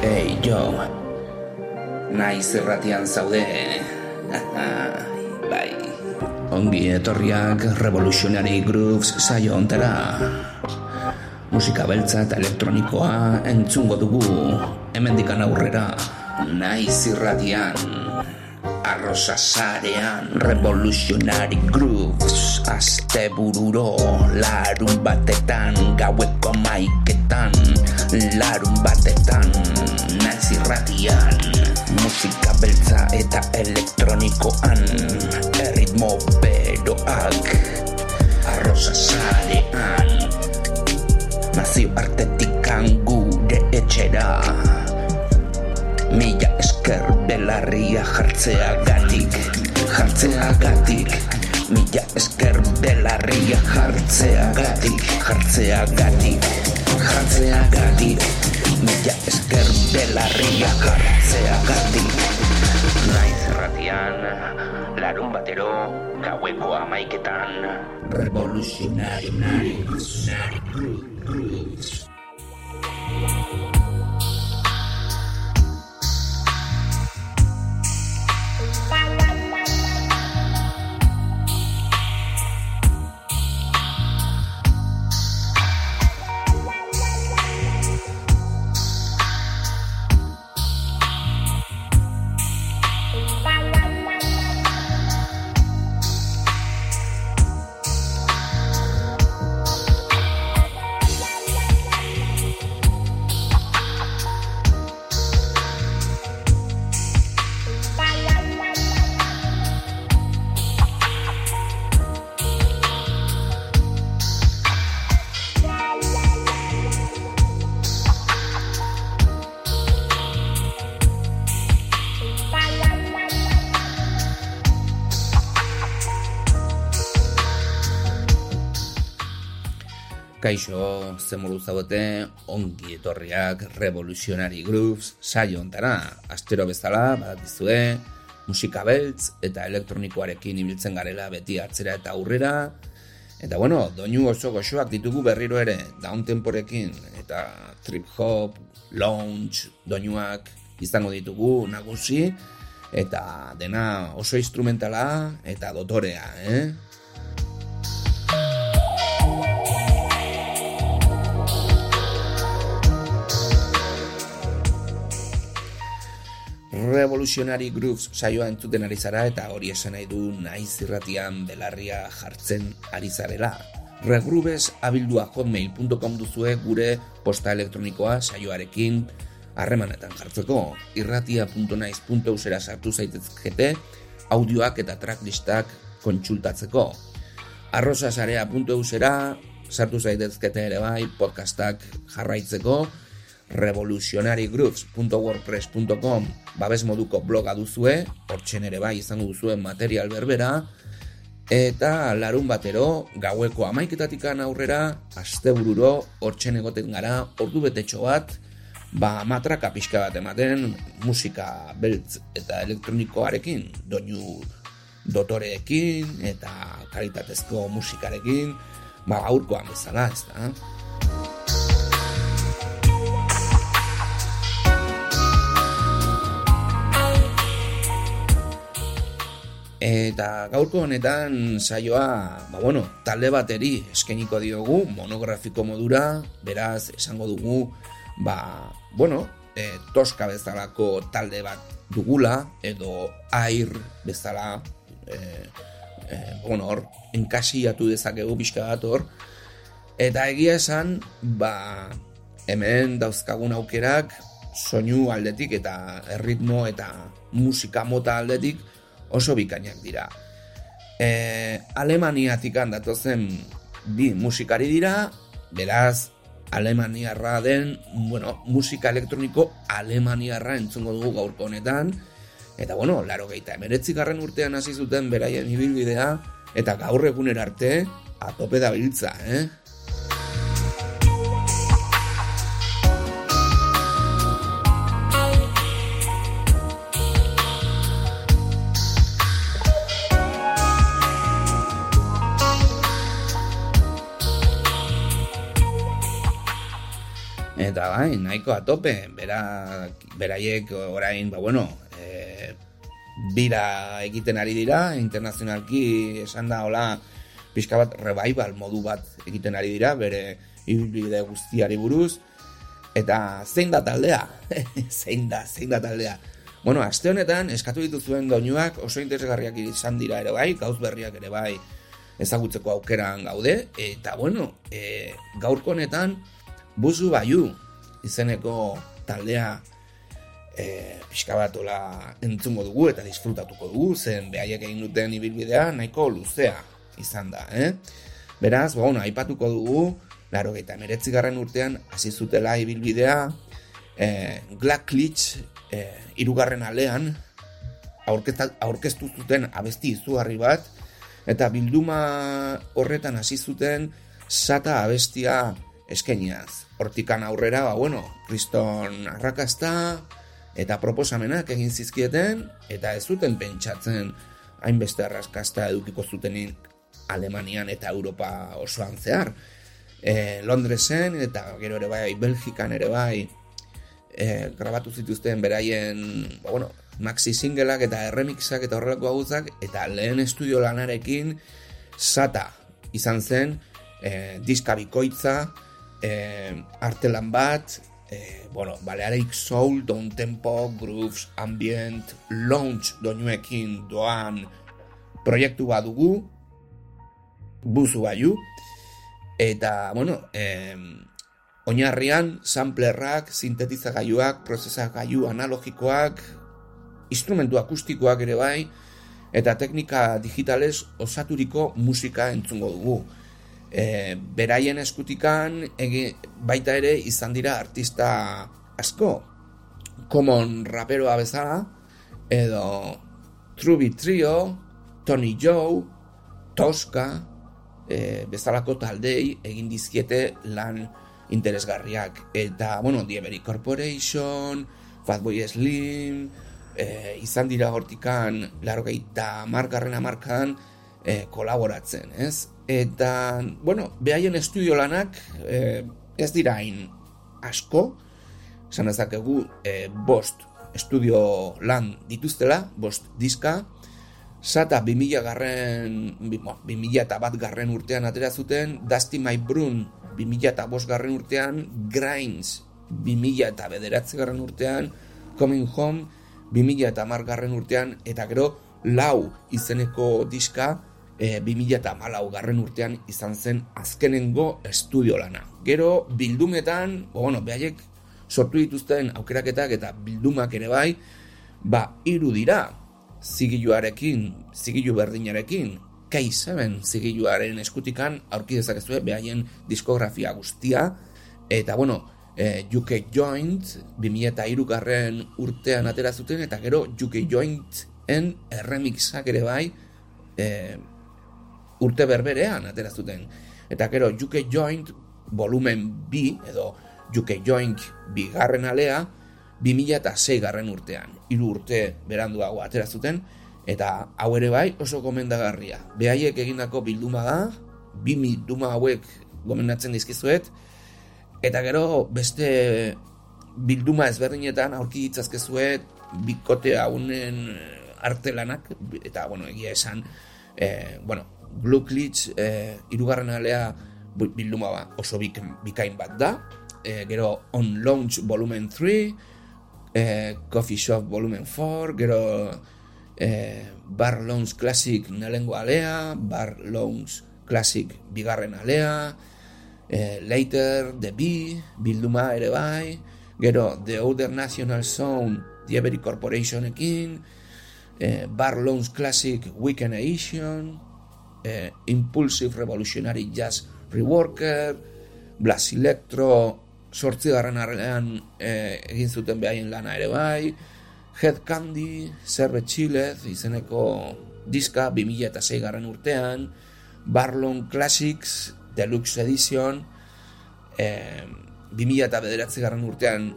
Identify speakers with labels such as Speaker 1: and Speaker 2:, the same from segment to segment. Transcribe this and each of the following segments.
Speaker 1: Hey, jo. Naiz erratian zaude. bai. Ongi etorriak Revolutionary Grooves saio ontera. Musika beltza eta elektronikoa entzungo dugu. Hemendikan aurrera. Naiz irratian. Arrosa sarean Revolutionary Grooves Aste bururo Larun batetan Gaueko maiketan Larun batetan Nazi ratian Musika beltza eta elektronikoan Erritmo beroak Arrosa sarean. Nazio artetikan gure etxera Mila esker belarria jartzea gatik Jartzea gatik Mila esker belarria jartzea gatik Jartzea gatik Jartzea gatik Mila esker belarria jartzea gatik Naiz erratian Larun batero Gaueko amaiketan Revolutionary. Revolutionary Grooves Kaixo, zemuru zaudete, ongi etorriak Revolutionary Grooves saio ontara. Astero bezala, badakizue, musika beltz eta elektronikoarekin ibiltzen garela beti atzera eta aurrera. Eta bueno, doinu oso goxoak ditugu berriro ere, downtemporekin eta trip hop, lounge, doinuak izango ditugu nagusi. Eta dena oso instrumentala eta dotorea, eh? Revolutionary Grooves saioa entzuten ari zara eta hori esan nahi du naiz irratian belarria jartzen ari zarela. Regrubes abildua hotmail.com duzue gure posta elektronikoa saioarekin harremanetan jartzeko. irratia.naiz.eusera sartu zaitezkete audioak eta tracklistak kontsultatzeko. arrosasarea.eusera sartu zaitezkete ere bai podcastak jarraitzeko revolutionarygrooves.wordpress.com babes moduko bloga duzue, hortzen ere bai izango duzuen material berbera, eta larun batero, gaueko amaiketatikan aurrera, astebururo, hortzen egoten gara, ordu betetxo bat, ba matraka pixka bat ematen, musika beltz eta elektronikoarekin, doinu dotoreekin, eta kalitatezko musikarekin, ba gaurkoan bezala, ez da? Eta gaurko honetan saioa, ba bueno, talde bateri eskeniko diogu, monografiko modura, beraz, esango dugu, ba, bueno, e, toska bezalako talde bat dugula, edo air bezala, e, e, bueno, hor, enkasiatu dezakegu pixka bat hor, eta egia esan, ba, hemen dauzkagun aukerak, soinu aldetik eta erritmo eta musika mota aldetik, oso bikainak dira. E, Alemaniatik zen bi musikari dira, beraz, Alemaniarra den, bueno, musika elektroniko Alemaniarra entzungo dugu gaurko honetan, eta bueno, laro gehieta, emeretzik urtean hasi zuten beraien ibilbidea, eta gaur eguner arte, atope da biltza, eh? Eta bai, nahiko atope, bera, beraiek orain, ba bueno, e, bira egiten ari dira, internazionalki esan da, hola, pixka bat revival modu bat egiten ari dira, bere ibilbide guztiari buruz, eta zein da taldea? zein da, zein da taldea? Bueno, aste honetan, eskatu dituzuen doinuak oso interesgarriak izan dira ere bai, gauz berriak ere bai, ezagutzeko aukeran gaude, eta bueno, e, gaurko honetan, buzu baiu, izeneko taldea e, pixka bat entzungo dugu eta disfrutatuko dugu, zen behaiek egin duten ibilbidea nahiko luzea izan da, eh? Beraz, ba, bueno, aipatuko dugu, laro eta meretzigarren urtean, hasi zutela ibilbidea, e, Glacklitz e, irugarren alean, aurkeztu zuten abesti izugarri bat, eta bilduma horretan hasi zuten sata abestia eskeniaz. Hortikan aurrera, ba, bueno, kriston arrakasta eta proposamenak egin zizkieten, eta ez zuten pentsatzen hainbeste arrakasta edukiko zutenin Alemanian eta Europa osoan zehar. E, Londresen eta gero ere bai, Belgikan ere bai, e, grabatu zituzten beraien, ba, bueno, maxi singleak eta remixak eta horrelako gauzak eta lehen estudio lanarekin sata izan zen e, diska bikoitza e, artelan bat e, bueno, Balearic Soul, Don Tempo, Grooves, Ambient, Launch doinuekin doan proiektu bat dugu buzu baiu eta bueno e, oinarrian samplerrak, sintetizagailuak, prozesagailu analogikoak instrumentu akustikoak ere bai, eta teknika digitalez osaturiko musika entzungo dugu. E, beraien eskutikan egi, baita ere izan dira artista asko. Common raperoa bezala, edo Truby Trio, Tony Joe, Tosca, e, bezalako taldei egin dizkiete lan interesgarriak. Eta, bueno, Dieberry Corporation, Fatboy Slim, e, izan dira hortikan laro gehieta margarren amarkan e, kolaboratzen, ez? Eta, bueno, behaien estudio lanak e, ez dira hain asko, esan ezakegu e, bost estudio lan dituztela, bost diska, Sata 2000 garren, 2000 eta bat garren urtean atera zuten, Dusty My Brun 2000 eta bost garren urtean, Grinds 2000 eta bederatze garren urtean, Coming Home 2000 eta garren urtean, eta gero lau izeneko diska e, 2000 eta malau garren urtean izan zen azkenengo estudio lana. Gero bildumetan, o, bueno, behaiek sortu dituzten aukeraketak eta bildumak ere bai, ba, iru dira, zigiluarekin, zigilu berdinarekin, K7 zigiluaren eskutikan aurki dezakezue behaien diskografia guztia, eta bueno, e, UK Joint 2003 garren urtean atera zuten eta gero UK Jointen remixak ere bai e, urte berberean atera zuten. Eta gero UK Joint volumen B edo UK Joint bigarren alea 2006 garren urtean. Hiru urte beranduago atera zuten eta hau ere bai oso gomendagarria. Behaiek egindako bilduma da bi bilduma hauek gomendatzen dizkizuet Eta gero beste bilduma ezberdinetan aurki ditzazkezue bikote haunen artelanak eta bueno, egia esan e, bueno, Blue Glitch e, irugarren alea bilduma ba, oso bik, bikain bat da. E, gero On Launch Volumen 3 e, Coffee Shop Volumen 4 gero e, Bar Lounge Classic nalengo alea Bar Lounge Classic bigarren alea eh, Later, The Bee, Bilduma ere bai, gero The Other National Sound, The Every Corporation ekin, eh, Bar Loans Classic Weekend Edition, eh, Impulsive Revolutionary Jazz Reworker, Blast Electro, sortzi garran eh, egin zuten behaien lana ere bai, Head Candy, Serve Chilez, izeneko diska 2006 garran urtean, Barlon Classics, Deluxe Edition e, 2000 eta bederatzi garran urtean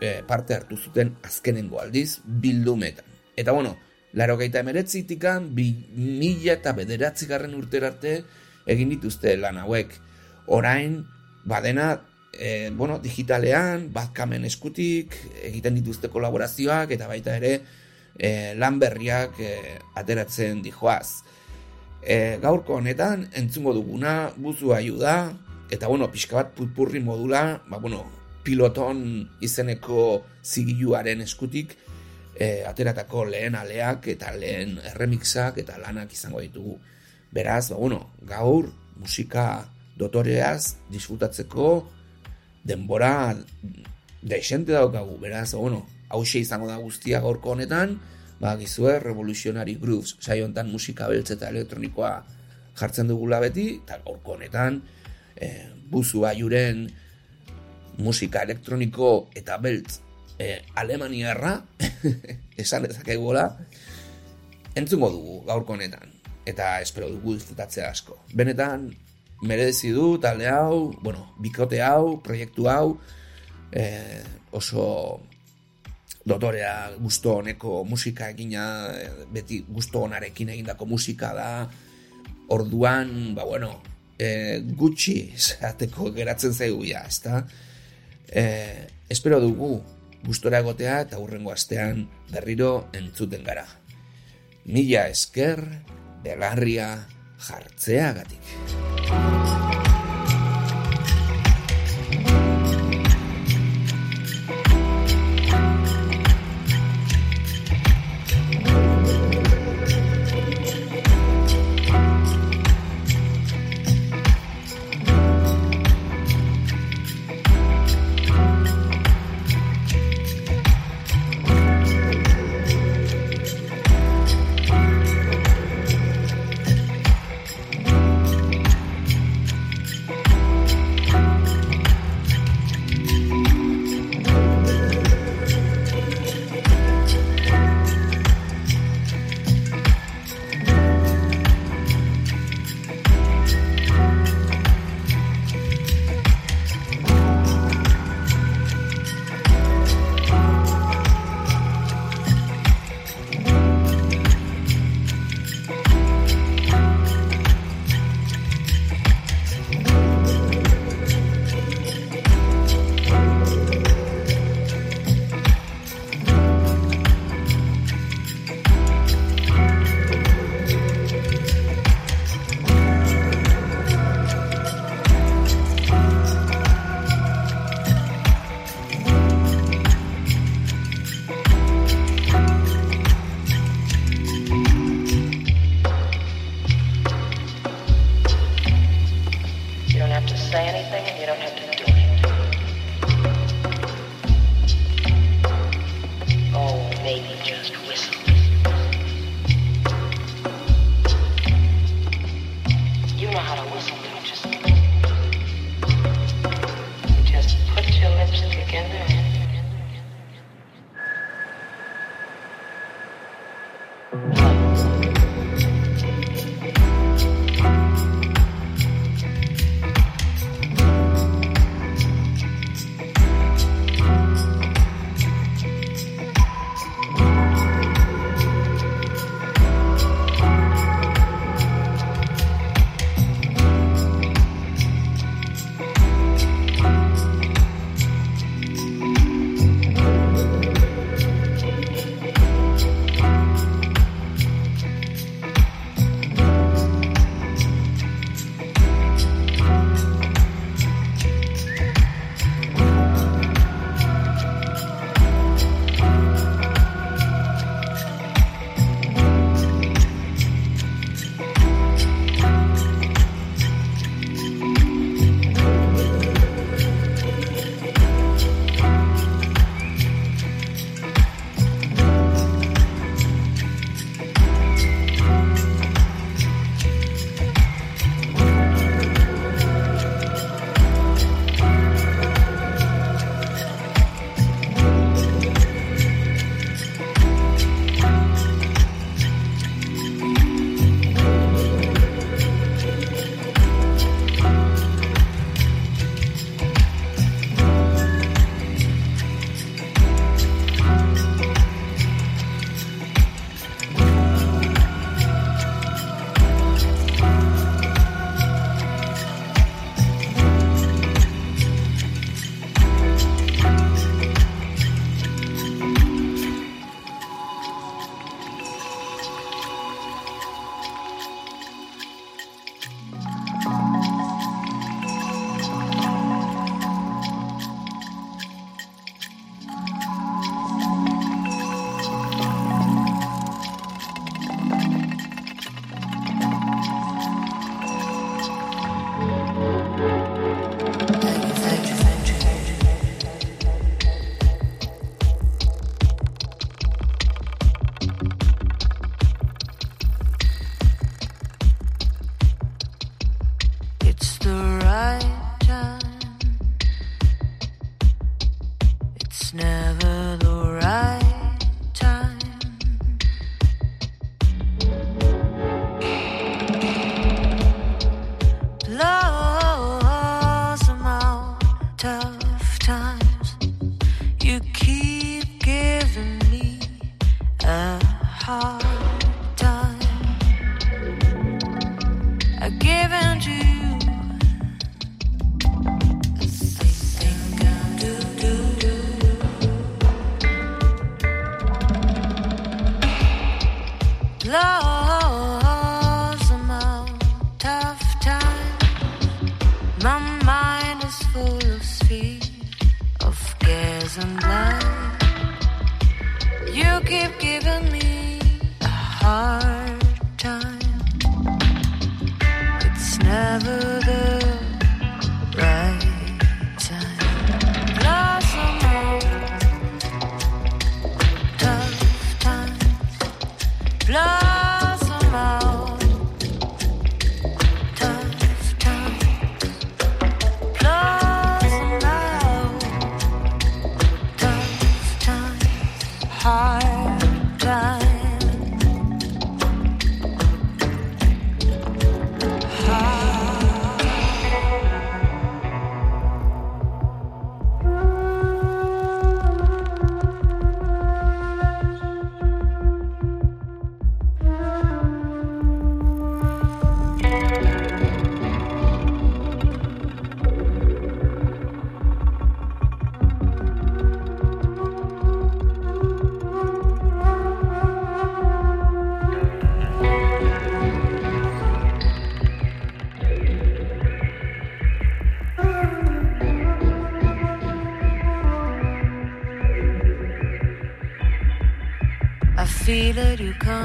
Speaker 1: e, parte hartu zuten azkenengo aldiz bildumetan. Eta bueno, laro gaita emeretzitikan 2000 eta bederatzi garren urterarte egin dituzte lan hauek. Orain, badena e, bueno, digitalean, batkamen eskutik, egiten dituzte kolaborazioak, eta baita ere, e, lan berriak e, ateratzen dijoaz. E, gaurko honetan, entzungo duguna, buzu da, eta bueno, pixka bat putpurri modula, ba, bueno, piloton izeneko zigiluaren eskutik, e, ateratako lehen aleak eta lehen remixak eta lanak izango ditugu. Beraz, ba, bueno, gaur musika dotoreaz disfrutatzeko denbora deixente daukagu, beraz, bueno, hause izango da guztia gaurko honetan, ba, gizue, Revolutionary Grooves, saio honetan musika beltz eta elektronikoa jartzen dugula beti, eta gaurko honetan, e, buzu aiuren musika elektroniko eta beltz e, alemaniarra, esan ezakegola, entzungo dugu gaurko honetan, eta espero dugu disfrutatzea asko. Benetan, merezi du talde hau, bueno, bikote hau, proiektu hau, e, oso dotorea gusto honeko musika egina, beti gusto honarekin egindako musika da, orduan, ba bueno, e, gutxi zateko geratzen zaigu ja, ezta? E, espero dugu gustora egotea eta hurrengo astean berriro entzuten gara. Mila esker, belarria jartzeagatik.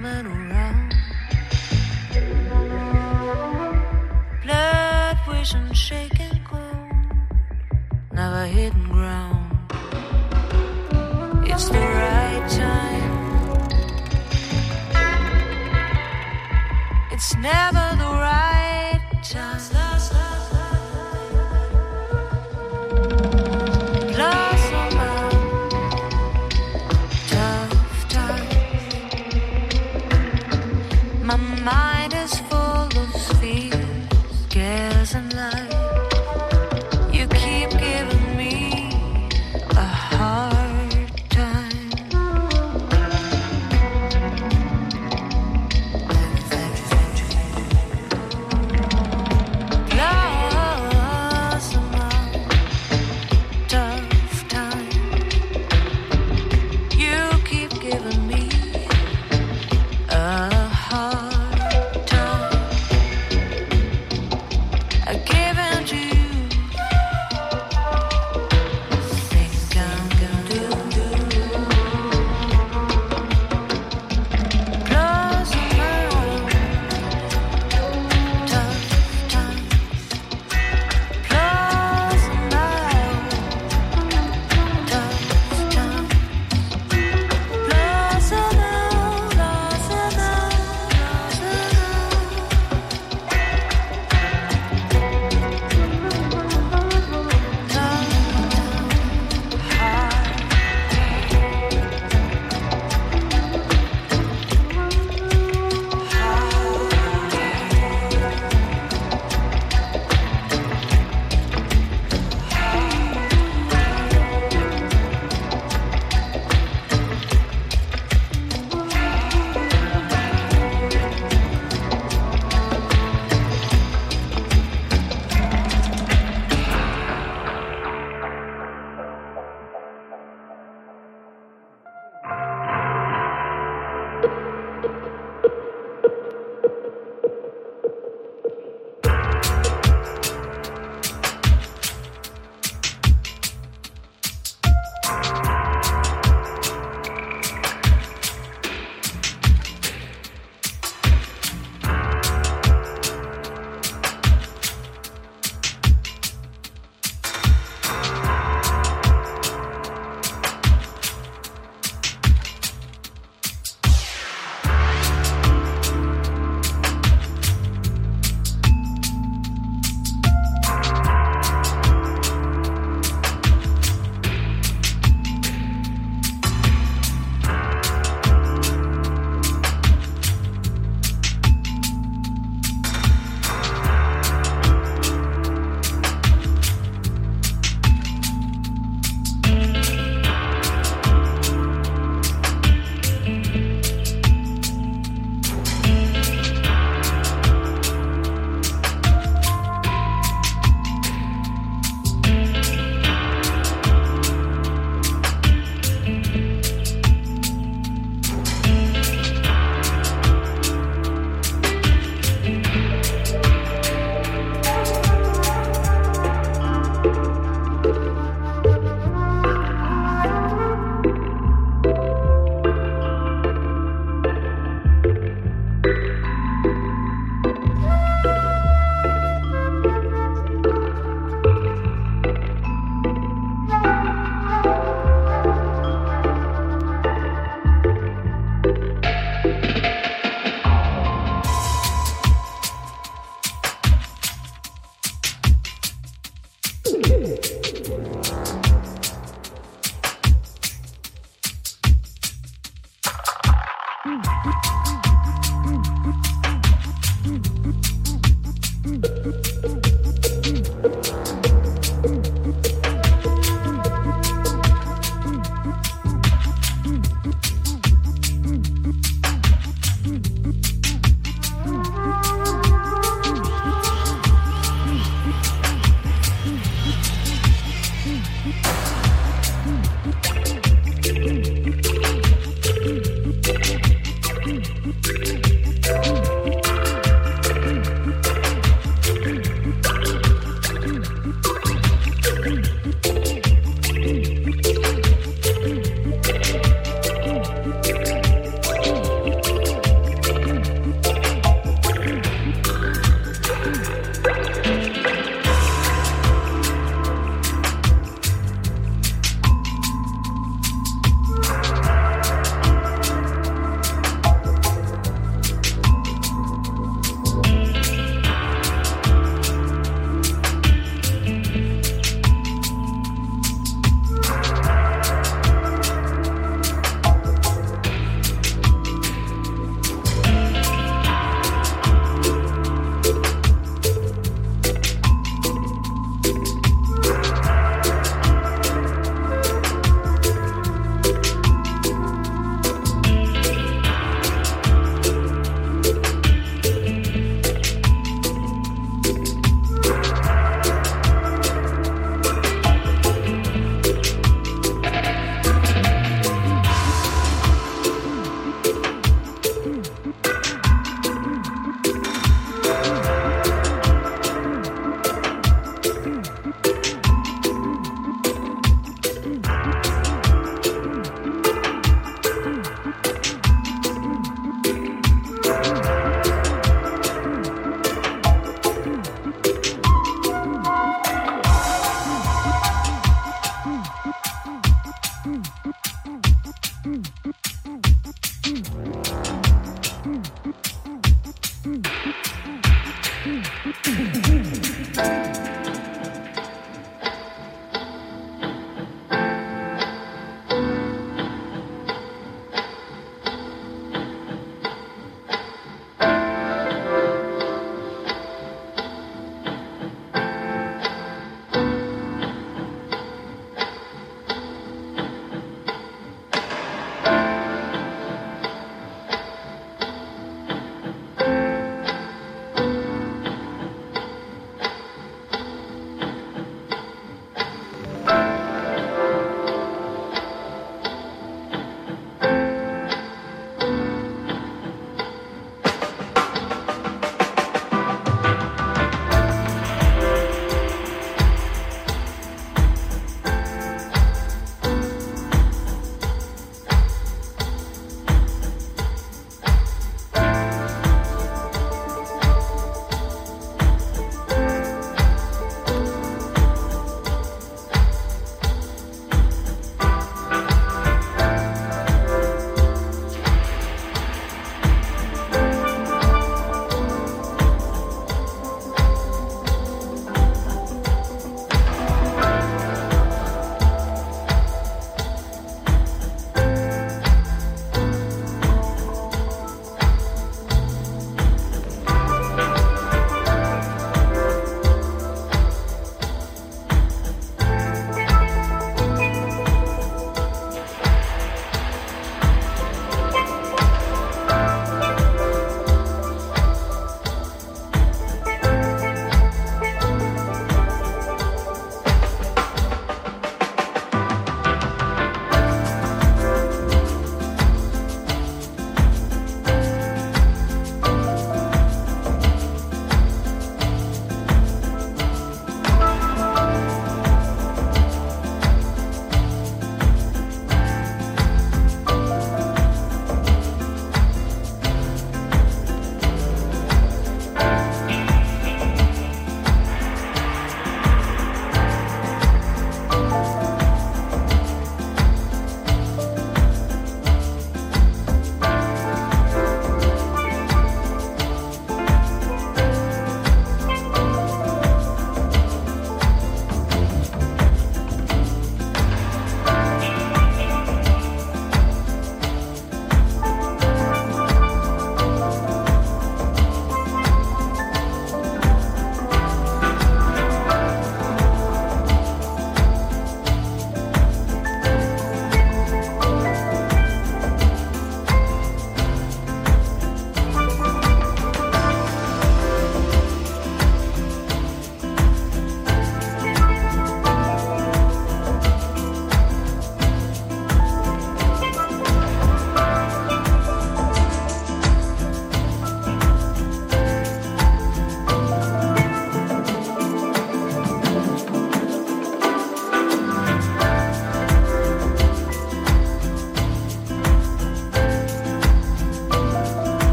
Speaker 1: coming around.